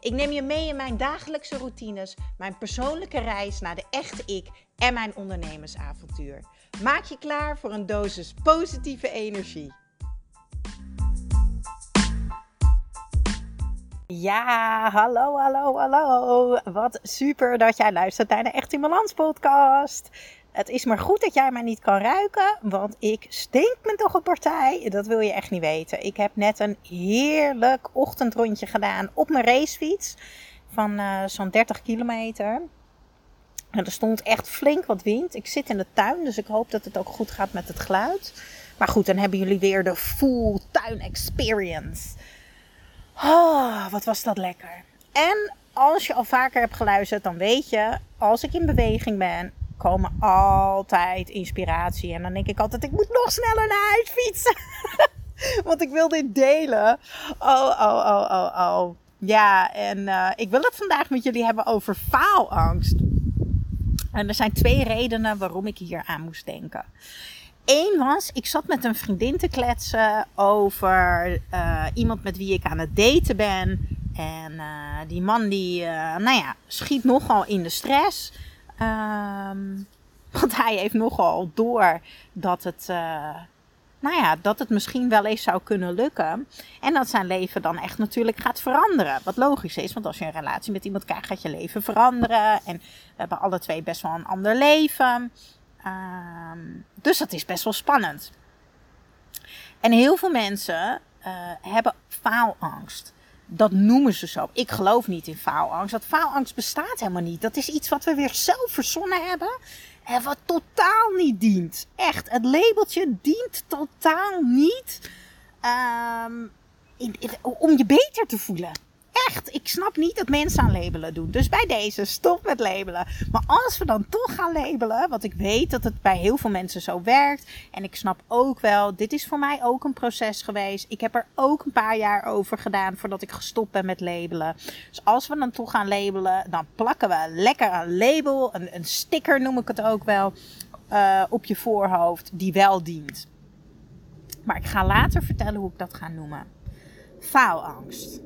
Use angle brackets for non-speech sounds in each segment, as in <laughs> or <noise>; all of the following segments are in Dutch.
Ik neem je mee in mijn dagelijkse routines, mijn persoonlijke reis naar de echte ik en mijn ondernemersavontuur. Maak je klaar voor een dosis positieve energie. Ja, hallo, hallo, hallo. Wat super dat jij luistert naar de Echt in Balans podcast. Het is maar goed dat jij mij niet kan ruiken, want ik stink me toch een partij. Dat wil je echt niet weten. Ik heb net een heerlijk ochtendrondje gedaan op mijn racefiets van uh, zo'n 30 kilometer. En er stond echt flink wat wind. Ik zit in de tuin, dus ik hoop dat het ook goed gaat met het geluid. Maar goed, dan hebben jullie weer de full tuin experience. Oh, wat was dat lekker. En als je al vaker hebt geluisterd, dan weet je, als ik in beweging ben, komen altijd inspiratie. En dan denk ik altijd, ik moet nog sneller naar huis fietsen. <laughs> Want ik wil dit delen. Oh, oh, oh, oh, oh. Ja, en uh, ik wil het vandaag met jullie hebben over faalangst. En er zijn twee redenen waarom ik hier aan moest denken. Eén was, ik zat met een vriendin te kletsen over uh, iemand met wie ik aan het daten ben. En uh, die man die, nou ja, schiet nogal in de stress. Um, want hij heeft nogal door dat het, uh, nou ja, dat het misschien wel eens zou kunnen lukken. En dat zijn leven dan echt natuurlijk gaat veranderen. Wat logisch is, want als je een relatie met iemand krijgt, gaat je leven veranderen. En we hebben alle twee best wel een ander leven. Um, dus dat is best wel spannend. En heel veel mensen uh, hebben faalangst. Dat noemen ze zo. Ik geloof niet in faalangst. Dat faalangst bestaat helemaal niet. Dat is iets wat we weer zelf verzonnen hebben. En wat totaal niet dient. Echt, het labeltje dient totaal niet um, om je beter te voelen echt, ik snap niet dat mensen aan labelen doen. Dus bij deze, stop met labelen. Maar als we dan toch gaan labelen, want ik weet dat het bij heel veel mensen zo werkt. En ik snap ook wel, dit is voor mij ook een proces geweest. Ik heb er ook een paar jaar over gedaan voordat ik gestopt ben met labelen. Dus als we dan toch gaan labelen, dan plakken we lekker een label, een, een sticker noem ik het ook wel, uh, op je voorhoofd, die wel dient. Maar ik ga later vertellen hoe ik dat ga noemen. Faalangst.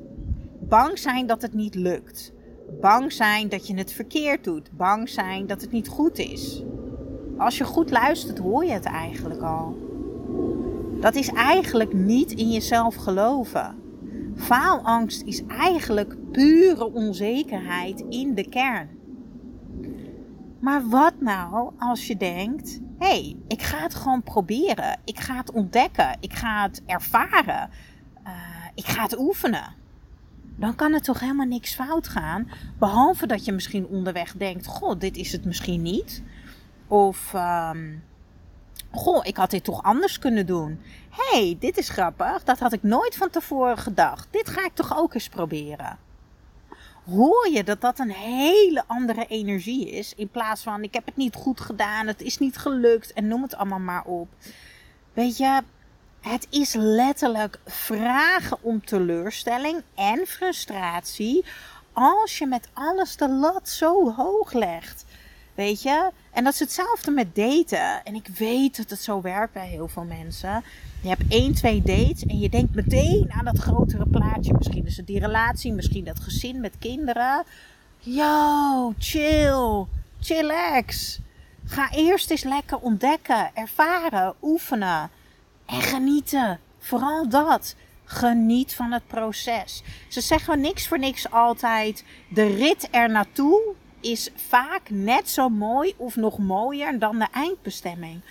Bang zijn dat het niet lukt. Bang zijn dat je het verkeerd doet. Bang zijn dat het niet goed is. Als je goed luistert, hoor je het eigenlijk al. Dat is eigenlijk niet in jezelf geloven. Faalangst is eigenlijk pure onzekerheid in de kern. Maar wat nou als je denkt: hé, hey, ik ga het gewoon proberen. Ik ga het ontdekken. Ik ga het ervaren. Uh, ik ga het oefenen dan kan er toch helemaal niks fout gaan. Behalve dat je misschien onderweg denkt: Goh, dit is het misschien niet. Of, um, Goh, ik had dit toch anders kunnen doen. hey, dit is grappig. Dat had ik nooit van tevoren gedacht. Dit ga ik toch ook eens proberen. Hoor je dat dat een hele andere energie is? In plaats van: Ik heb het niet goed gedaan, het is niet gelukt en noem het allemaal maar op. Weet je, het is letterlijk vragen om teleurstelling en frustratie als je met alles de lat zo hoog legt. Weet je? En dat is hetzelfde met daten. En ik weet dat het zo werkt bij heel veel mensen. Je hebt één, twee dates en je denkt meteen aan dat grotere plaatje. Misschien is het die relatie, misschien dat gezin met kinderen. Yo, chill, chillax. Ga eerst eens lekker ontdekken, ervaren, oefenen. En genieten. Vooral dat. Geniet van het proces. Ze zeggen niks voor niks altijd. De rit er naartoe is vaak net zo mooi of nog mooier dan de eindbestemming.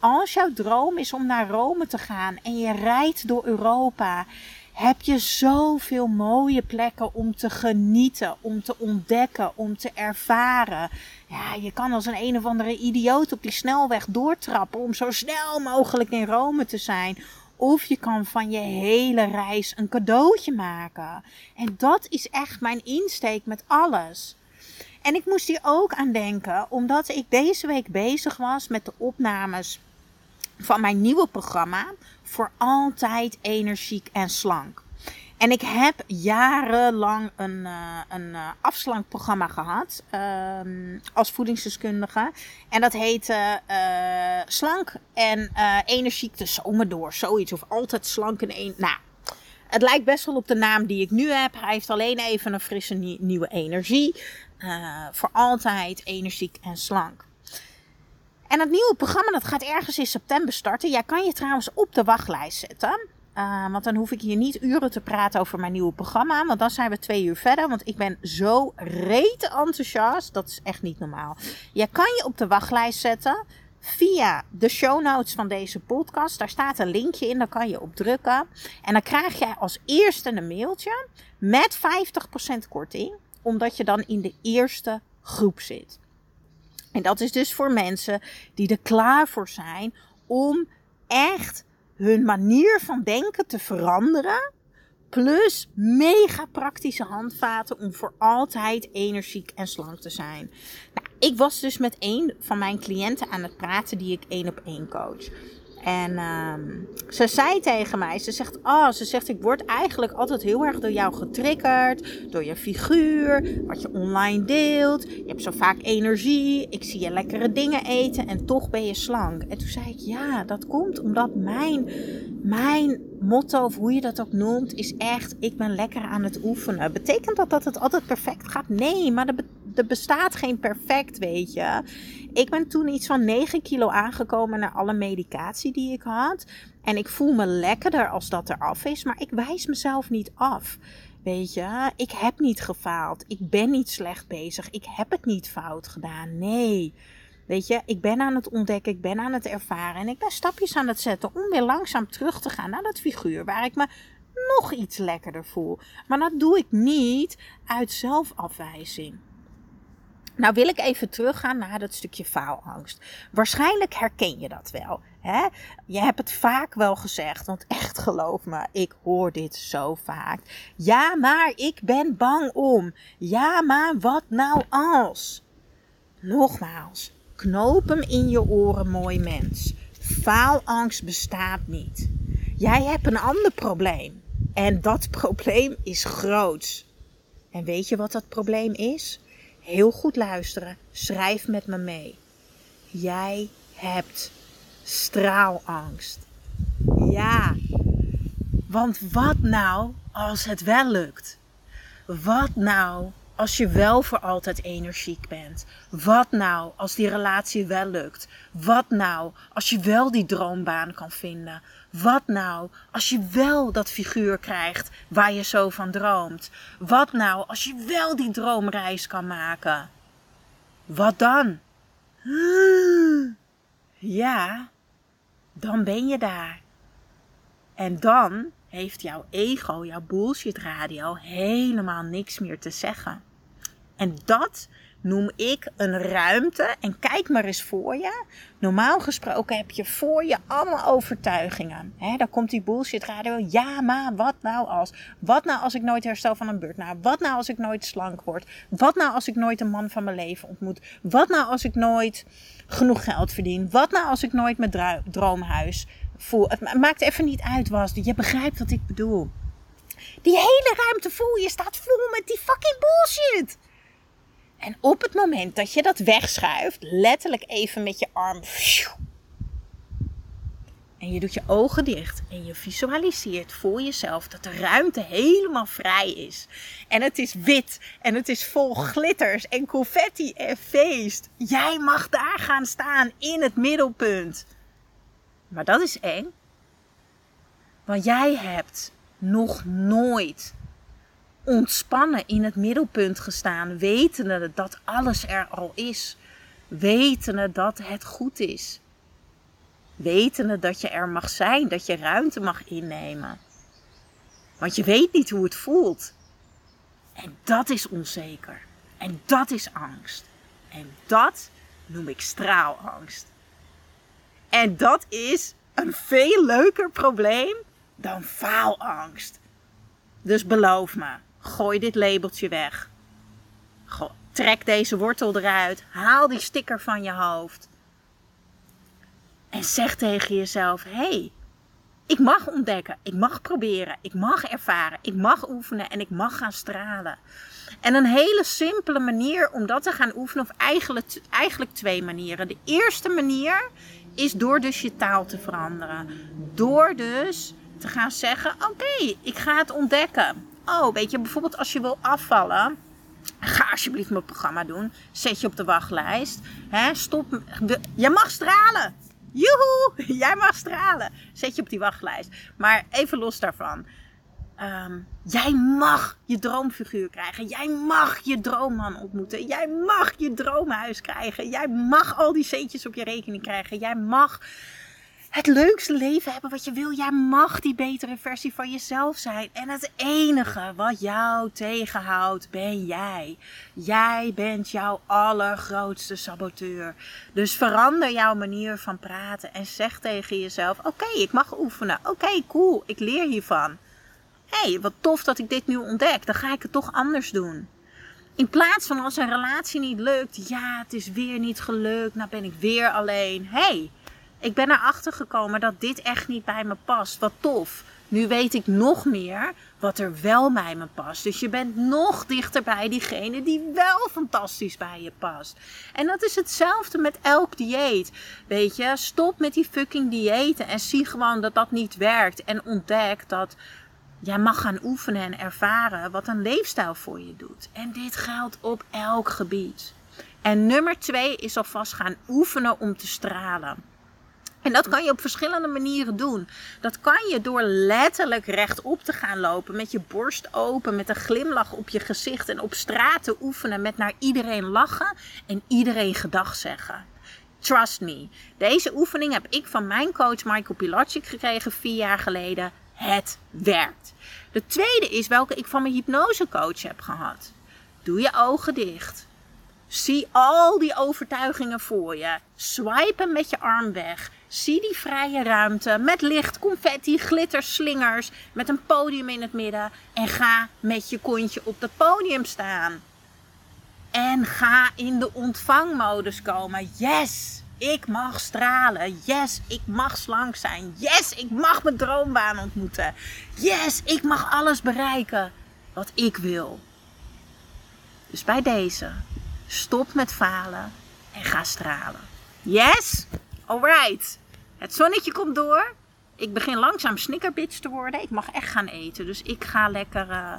Als jouw droom is om naar Rome te gaan en je rijdt door Europa, heb je zoveel mooie plekken om te genieten, om te ontdekken, om te ervaren. Ja, je kan als een een of andere idioot op die snelweg doortrappen om zo snel mogelijk in Rome te zijn. Of je kan van je hele reis een cadeautje maken. En dat is echt mijn insteek met alles. En ik moest hier ook aan denken, omdat ik deze week bezig was met de opnames van mijn nieuwe programma voor altijd energiek en slank. En ik heb jarenlang een, uh, een uh, afslankprogramma gehad uh, als voedingsdeskundige. En dat heette uh, Slank en Energiek de Zomer door. Zoiets. Of altijd slank en een. Nou, het lijkt best wel op de naam die ik nu heb. Hij heeft alleen even een frisse nieuwe energie. voor altijd energiek en slank. En het nieuwe programma dat gaat ergens in september starten. Jij kan je trouwens op de wachtlijst zetten. Uh, want dan hoef ik hier niet uren te praten over mijn nieuwe programma. Want dan zijn we twee uur verder. Want ik ben zo rete enthousiast. Dat is echt niet normaal. Je kan je op de wachtlijst zetten. Via de show notes van deze podcast. Daar staat een linkje in. Daar kan je op drukken. En dan krijg je als eerste een mailtje. Met 50% korting. Omdat je dan in de eerste groep zit. En dat is dus voor mensen die er klaar voor zijn om echt hun manier van denken te veranderen. Plus mega praktische handvaten om voor altijd energiek en slank te zijn. Nou, ik was dus met een van mijn cliënten aan het praten die ik één op één coach. En um, ze zei tegen mij, ze zegt, oh, ze zegt, ik word eigenlijk altijd heel erg door jou getriggerd, door je figuur, wat je online deelt. Je hebt zo vaak energie, ik zie je lekkere dingen eten en toch ben je slank. En toen zei ik, ja, dat komt omdat mijn, mijn motto, of hoe je dat ook noemt, is echt, ik ben lekker aan het oefenen. Betekent dat dat het altijd perfect gaat? Nee, maar er bestaat geen perfect, weet je. Ik ben toen iets van 9 kilo aangekomen naar alle medicatie die ik had. En ik voel me lekkerder als dat eraf is, maar ik wijs mezelf niet af. Weet je, ik heb niet gefaald. Ik ben niet slecht bezig. Ik heb het niet fout gedaan. Nee. Weet je, ik ben aan het ontdekken, ik ben aan het ervaren en ik ben stapjes aan het zetten om weer langzaam terug te gaan naar dat figuur waar ik me nog iets lekkerder voel. Maar dat doe ik niet uit zelfafwijzing. Nou wil ik even teruggaan naar dat stukje faalangst. Waarschijnlijk herken je dat wel. Hè? Je hebt het vaak wel gezegd, want echt geloof me, ik hoor dit zo vaak. Ja, maar ik ben bang om. Ja, maar wat nou als? Nogmaals, knoop hem in je oren, mooi mens. Faalangst bestaat niet. Jij hebt een ander probleem. En dat probleem is groots. En weet je wat dat probleem is? Heel goed luisteren. Schrijf met me mee. Jij hebt straalangst. Ja. Want wat nou als het wel lukt? Wat nou als je wel voor altijd energiek bent? Wat nou als die relatie wel lukt? Wat nou als je wel die droombaan kan vinden? Wat nou als je wel dat figuur krijgt waar je zo van droomt? Wat nou als je wel die droomreis kan maken? Wat dan? <gasps> Ja, dan ben je daar. En dan heeft jouw ego, jouw bullshit radio, helemaal niks meer te zeggen. En dat noem ik een ruimte. En kijk maar eens voor je. Normaal gesproken heb je voor je allemaal overtuigingen. He, dan komt die bullshit radio. Ja, maar wat nou als? Wat nou als ik nooit herstel van een beurt? Nou, wat nou als ik nooit slank word? Wat nou als ik nooit een man van mijn leven ontmoet? Wat nou als ik nooit genoeg geld verdien? Wat nou als ik nooit mijn droomhuis voel? Het maakt even niet uit, was. Je begrijpt wat ik bedoel. Die hele ruimte voel je staat vol met die fucking bullshit. En op het moment dat je dat wegschuift, letterlijk even met je arm. En je doet je ogen dicht en je visualiseert voor jezelf dat de ruimte helemaal vrij is. En het is wit en het is vol glitters en confetti en feest. Jij mag daar gaan staan in het middelpunt. Maar dat is eng. Want jij hebt nog nooit ontspannen in het middelpunt gestaan, wetende dat alles er al is, wetende dat het goed is, wetende dat je er mag zijn, dat je ruimte mag innemen. Want je weet niet hoe het voelt. En dat is onzeker. En dat is angst. En dat noem ik straalangst. En dat is een veel leuker probleem dan faalangst. Dus beloof me, Gooi dit labeltje weg. Trek deze wortel eruit. Haal die sticker van je hoofd. En zeg tegen jezelf: hé, hey, ik mag ontdekken, ik mag proberen, ik mag ervaren, ik mag oefenen en ik mag gaan stralen. En een hele simpele manier om dat te gaan oefenen, of eigenlijk, eigenlijk twee manieren. De eerste manier is door dus je taal te veranderen. Door dus te gaan zeggen: Oké, ik ga het ontdekken. Oh, weet je, bijvoorbeeld als je wil afvallen. Ga alsjeblieft mijn programma doen. Zet je op de wachtlijst. Hè, stop. Je mag stralen. Joehoe, <laughs> jij mag stralen. Zet je op die wachtlijst. Maar even los daarvan. Ehm, jij mag je droomfiguur krijgen. Jij mag je droomman ontmoeten. Jij mag je droomhuis krijgen. Jij mag al die centjes op je rekening krijgen. Jij mag het leukste leven hebben wat je wil. Jij mag die betere versie van jezelf zijn. En het enige wat jou tegenhoudt, ben jij. Jij bent jouw allergrootste saboteur. Dus verander jouw manier van praten en zeg tegen jezelf: Oké, ik mag oefenen. Oké, cool, ik leer hiervan. Hé, hey, wat tof dat ik dit nu ontdek. Dan ga ik het toch anders doen. In plaats van als een relatie niet lukt, ja, het is weer niet gelukt, nou ben ik weer alleen. hey, ik ben erachter gekomen dat dit echt niet bij me past. Wat tof. Nu weet ik nog meer wat er wel bij me past. Dus je bent nog dichter bij diegene die wel fantastisch bij je past. En dat is hetzelfde met elk dieet. Weet je, stop met die fucking diëten en zie gewoon dat dat niet werkt. En ontdek dat jij mag gaan oefenen en ervaren wat een leefstijl voor je doet. En dit geldt op elk gebied. En nummer twee is alvast gaan oefenen om te stralen. En dat kan je op verschillende manieren doen. Dat kan je door letterlijk rechtop te gaan lopen, met je borst open, met een glimlach op je gezicht en op straat te oefenen met naar iedereen lachen en iedereen gedag zeggen. Trust me, deze oefening heb ik van mijn coach Michael Pilacic gekregen vier jaar geleden. Het werkt. De tweede is welke ik van mijn hypnosecoach heb gehad. Doe je ogen dicht. Zie al die overtuigingen voor je. Swipe met je arm weg. Zie die vrije ruimte met licht, confetti, glitterslingers, met een podium in het midden. En ga met je kontje op dat podium staan. En ga in de ontvangmodus komen. Yes, ik mag stralen. Yes, ik mag slank zijn. Yes, ik mag mijn droombaan ontmoeten. Yes, ik mag alles bereiken wat ik wil. Dus bij deze, stop met falen en ga stralen. Yes? Alright. Het zonnetje komt door. Ik begin langzaam snickerbitch te worden. Ik mag echt gaan eten. Dus ik ga lekker... Uh,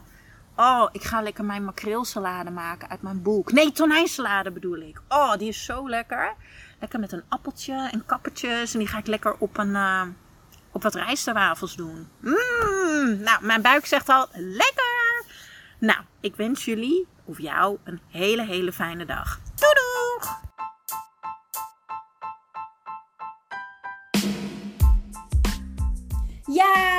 oh, ik ga lekker mijn makreelsalade maken uit mijn boek. Nee, tonijnsalade bedoel ik. Oh, die is zo lekker. Lekker met een appeltje en kappertjes. En die ga ik lekker op een... Uh, op wat rijstwafels doen. Mmm, nou, mijn buik zegt al lekker. Nou, ik wens jullie of jou een hele, hele fijne dag. Doei doeg!